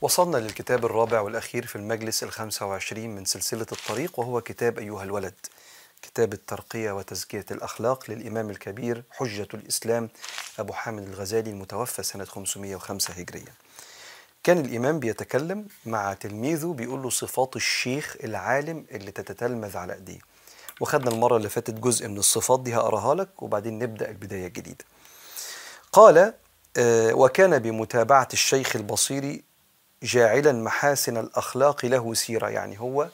وصلنا للكتاب الرابع والأخير في المجلس الخمسة وعشرين من سلسلة الطريق وهو كتاب أيها الولد كتاب الترقية وتزكية الأخلاق للإمام الكبير حجة الإسلام أبو حامد الغزالي المتوفى سنة 505 هجرية. كان الإمام بيتكلم مع تلميذه بيقول له صفات الشيخ العالم اللي تتتلمذ على أيديه. وخدنا المرة اللي فاتت جزء من الصفات دي هقراها لك وبعدين نبدأ البداية الجديدة قال آه، وكان بمتابعة الشيخ البصيري جاعلا محاسن الأخلاق له سيرة. يعني هو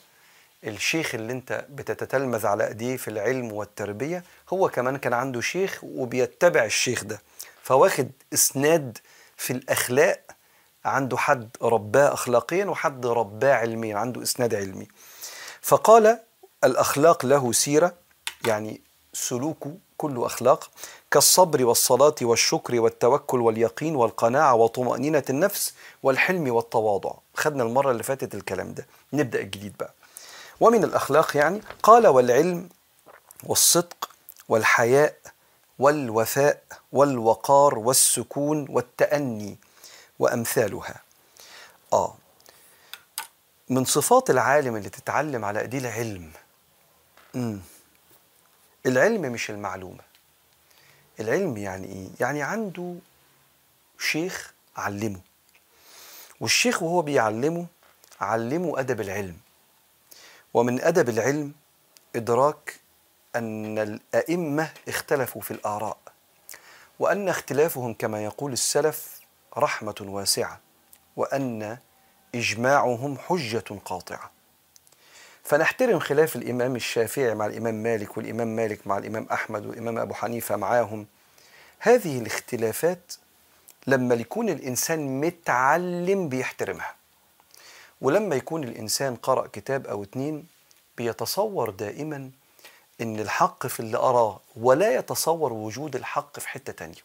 الشيخ اللي انت بتتتلمذ على أيديه في العلم والتربية هو كمان كان عنده شيخ وبيتبع الشيخ ده. فواخد إسناد في الأخلاق عنده حد رباه أخلاقيا وحد رباه علميا عنده إسناد علمي. فقال الأخلاق له سيرة يعني سلوكه كله أخلاق كالصبر والصلاة والشكر والتوكل واليقين والقناعة وطمأنينة النفس والحلم والتواضع. خدنا المرة اللي فاتت الكلام ده. نبدأ الجديد بقى. ومن الأخلاق يعني قال والعلم والصدق والحياء والوفاء والوقار والسكون والتأني وأمثالها. آه. من صفات العالم اللي تتعلم على ايديه العلم. مم. العلم مش المعلومة. العلم يعني إيه؟ يعني عنده شيخ علمه. والشيخ وهو بيعلمه علمه أدب العلم. ومن أدب العلم إدراك أن الأئمة اختلفوا في الآراء وأن اختلافهم كما يقول السلف رحمة واسعة وأن إجماعهم حجة قاطعة. فنحترم خلاف الإمام الشافعي مع الإمام مالك والإمام مالك مع الإمام أحمد والإمام أبو حنيفة معاهم. هذه الاختلافات لما يكون الإنسان متعلم بيحترمها ولما يكون الإنسان قرأ كتاب أو اتنين بيتصور دائما إن الحق في اللي أراه ولا يتصور وجود الحق في حتة تانية.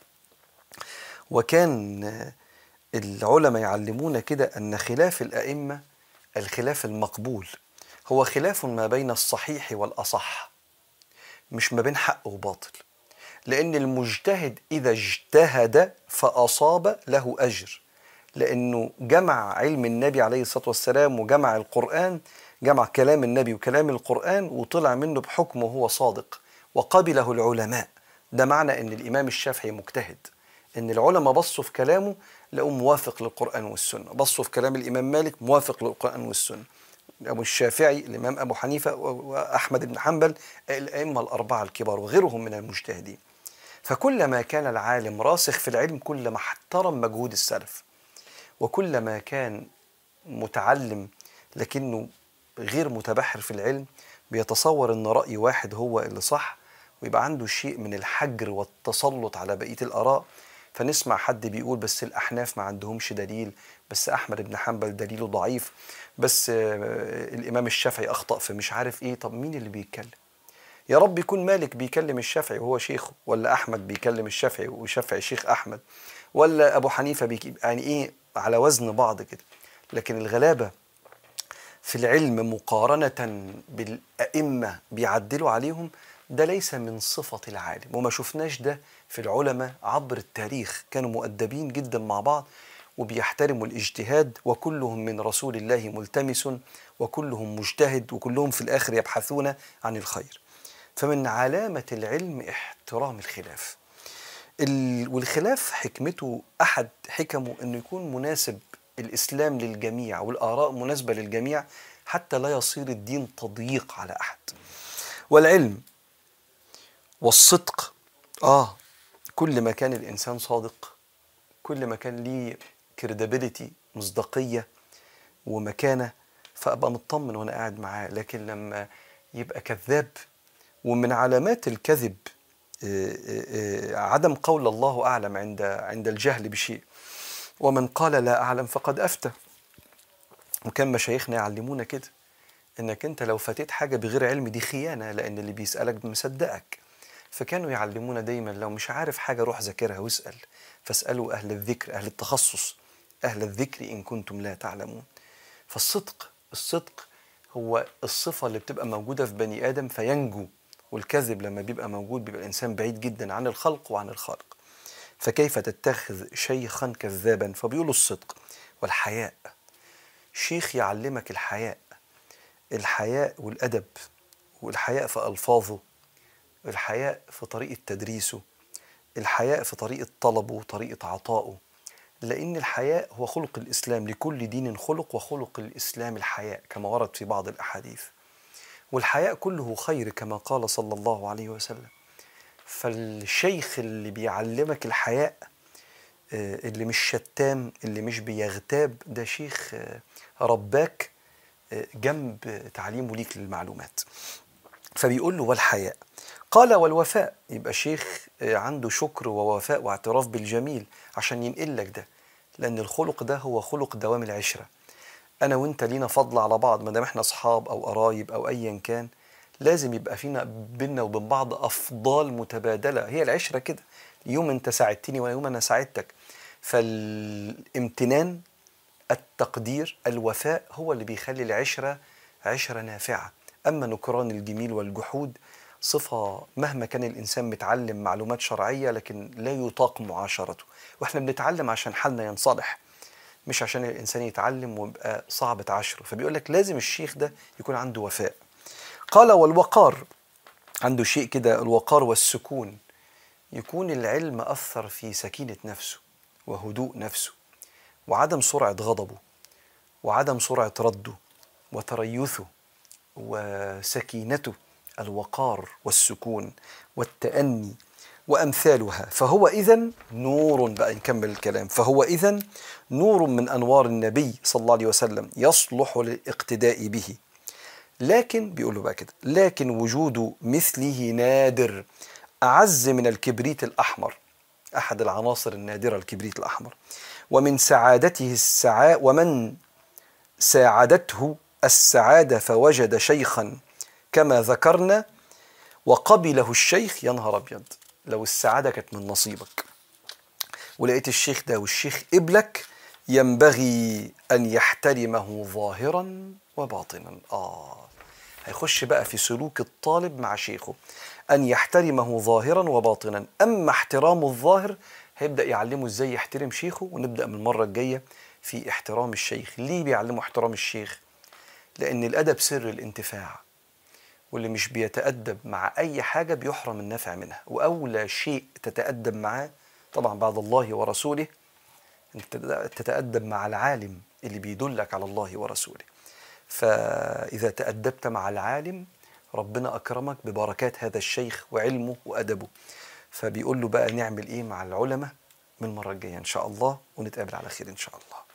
وكان العلماء يعلمونا كده أن خلاف الأئمة الخلاف المقبول هو خلاف ما بين الصحيح والأصح مش ما بين حق وباطل لأن المجتهد إذا اجتهد فأصاب له أجر لأنه جمع علم النبي عليه الصلاة والسلام وجمع القرآن جمع كلام النبي وكلام القرآن وطلع منه بحكم وهو صادق وقبله العلماء. ده معنى أن الإمام الشافعي مجتهد أن العلماء بصوا في كلامه لقوا موافق للقرآن والسنة بصوا في كلام الإمام مالك موافق للقرآن والسنة. أبو الشافعي الإمام أبو حنيفة وأحمد بن حنبل الأئمة الأربعة الكبار وغيرهم من المجتهدين. فكلما كان العالم راسخ في العلم كلما احترم مجهود السلف وكلما كان متعلم لكنه غير متبحر في العلم بيتصور إن رأي واحد هو اللي صح ويبقى عنده شيء من الحجر والتسلط على بقية الآراء فنسمع حد بيقول بس الأحناف ما عندهمش دليل بس أحمد بن حنبل دليله ضعيف بس آه، الإمام الشافعي أخطأ في مش عارف إيه. طب مين اللي بيتكلم؟ يا رب يكون مالك بيكلم الشافعي وهو شيخه ولا أحمد بيكلم الشافعي والشافعي شيخ أحمد ولا أبو حنيفة بيك يعني إيه على وزن بعض كده. لكن الغلابة في العلم مقارنة بالأئمة بيعدلوا عليهم ده ليس من صفة العالم. وما شفناش ده في العلماء عبر التاريخ كانوا مؤدبين جدا مع بعض وبيحترموا الاجتهاد وكلهم من رسول الله ملتمس وكلهم مجتهد وكلهم في الآخر يبحثون عن الخير. فمن علامة العلم احترام الخلاف. ال- والخلاف حكمته أحد حكمه أنه يكون مناسب الإسلام للجميع والآراء مناسبة للجميع حتى لا يصير الدين تضييق على أحد. والعلم والصدق آه كل ما كان الإنسان صادق كل ما كان ليه كريديبيليتي مصداقية ومكانة فأبقى مطمن وأنا قاعد معاه. لكن لما يبقى كذاب ومن علامات الكذب آه، آه، آه، عدم قول الله أعلم عند عند الجهل بشيء. ومن قال لا أعلم فقد أفتى. وكان مشايخنا يعلمونا كده إنك أنت لو فاتت حاجة بغير علم دي خيانة لأن اللي بيسألك مصدقك. فكانوا يعلمونا دايما لو مش عارف حاجة روح ذاكرها واسأل. فاسألوا أهل الذكر أهل التخصص أهل الذكر إن كنتم لا تعلمون. فالصدق الصدق هو الصفة اللي بتبقى موجودة في بني آدم فينجو. والكذب لما بيبقى موجود بيبقى الإنسان بعيد جدا عن الخلق وعن الخالق. فكيف تتخذ شيخا كذابا؟ فبيقولوا الصدق والحياء. شيخ يعلمك الحياء. الحياء والأدب والحياء في ألفاظه. الحياء في طريقة تدريسه الحياء في طريقة طلبه وطريقة عطائه لأن الحياء هو خلق الإسلام لكل دين خلق وخلق الإسلام الحياء كما ورد في بعض الأحاديث. والحياء كله خير كما قال صلى الله عليه وسلم. فالشيخ اللي بيعلمك الحياء آه، اللي مش شتام اللي مش بيغتاب ده شيخ آه، رباك آه، جنب تعليمه ليك للمعلومات. فبيقول له والحياء. قال والوفاء. يبقى شيخ عنده شكر ووفاء واعتراف بالجميل عشان ينقل لك ده لأن الخلق ده هو خلق دوام العشرة. أنا وأنت لينا فضل على بعض ما دام إحنا أصحاب أو قرايب أو أيا كان لازم يبقى فينا بينا وبين بعض أفضال متبادلة. هي العشرة كده. يوم أنت ساعدتني ويوم أنا ساعدتك. فالامتنان التقدير الوفاء هو اللي بيخلي العشرة عشرة نافعة. أما نكران الجميل والجحود صفة مهما كان الإنسان متعلم معلومات شرعية لكن لا يطاق معاشرته. وإحنا بنتعلم عشان حالنا ينصلح مش عشان الإنسان يتعلم ويبقى صعب تعاشره. فبيقول لك لازم الشيخ ده يكون عنده وفاء. قال والوقار عنده شيء كده الوقار والسكون. يكون العلم أثر في سكينة نفسه وهدوء نفسه وعدم سرعة غضبه وعدم سرعة رده وتريثه وسكينته الوقار والسكون والتأني وأمثالها. فهو إذا نور بقى نكمل الكلام. فهو إذا نور من أنوار النبي صلى الله عليه وسلم يصلح للاقتداء به. لكن بيقولوا بقى كده لكن وجود مثله نادر أعز من الكبريت الأحمر. أحد العناصر النادرة الكبريت الأحمر. ومن سعادته السعاء ومن ساعدته السعادة فوجد شيخا كما ذكرنا وقبله الشيخ يا نهار أبيض لو السعادة كانت من نصيبك. ولقيت الشيخ ده والشيخ قبلك ينبغي أن يحترمه ظاهرا وباطنا. آه. هيخش بقى في سلوك الطالب مع شيخه أن يحترمه ظاهرا وباطنا. أما احترام الظاهر هيبدأ يعلمه إزاي يحترم شيخه ونبدأ من المرة الجاية في احترام الشيخ. ليه بيعلمه احترام الشيخ؟ لأن الأدب سر الانتفاع واللي مش بيتأدب مع أي حاجة بيحرم النفع منها. وأولى شيء تتأدب معاه طبعا بعد الله ورسوله أن تتأدب مع العالم اللي بيدلك على الله ورسوله. فإذا تأدبت مع العالم ربنا أكرمك ببركات هذا الشيخ وعلمه وأدبه. فبيقول له بقى نعمل إيه مع العلماء؟ من المرة الجاية إن شاء الله ونتقابل على خير إن شاء الله.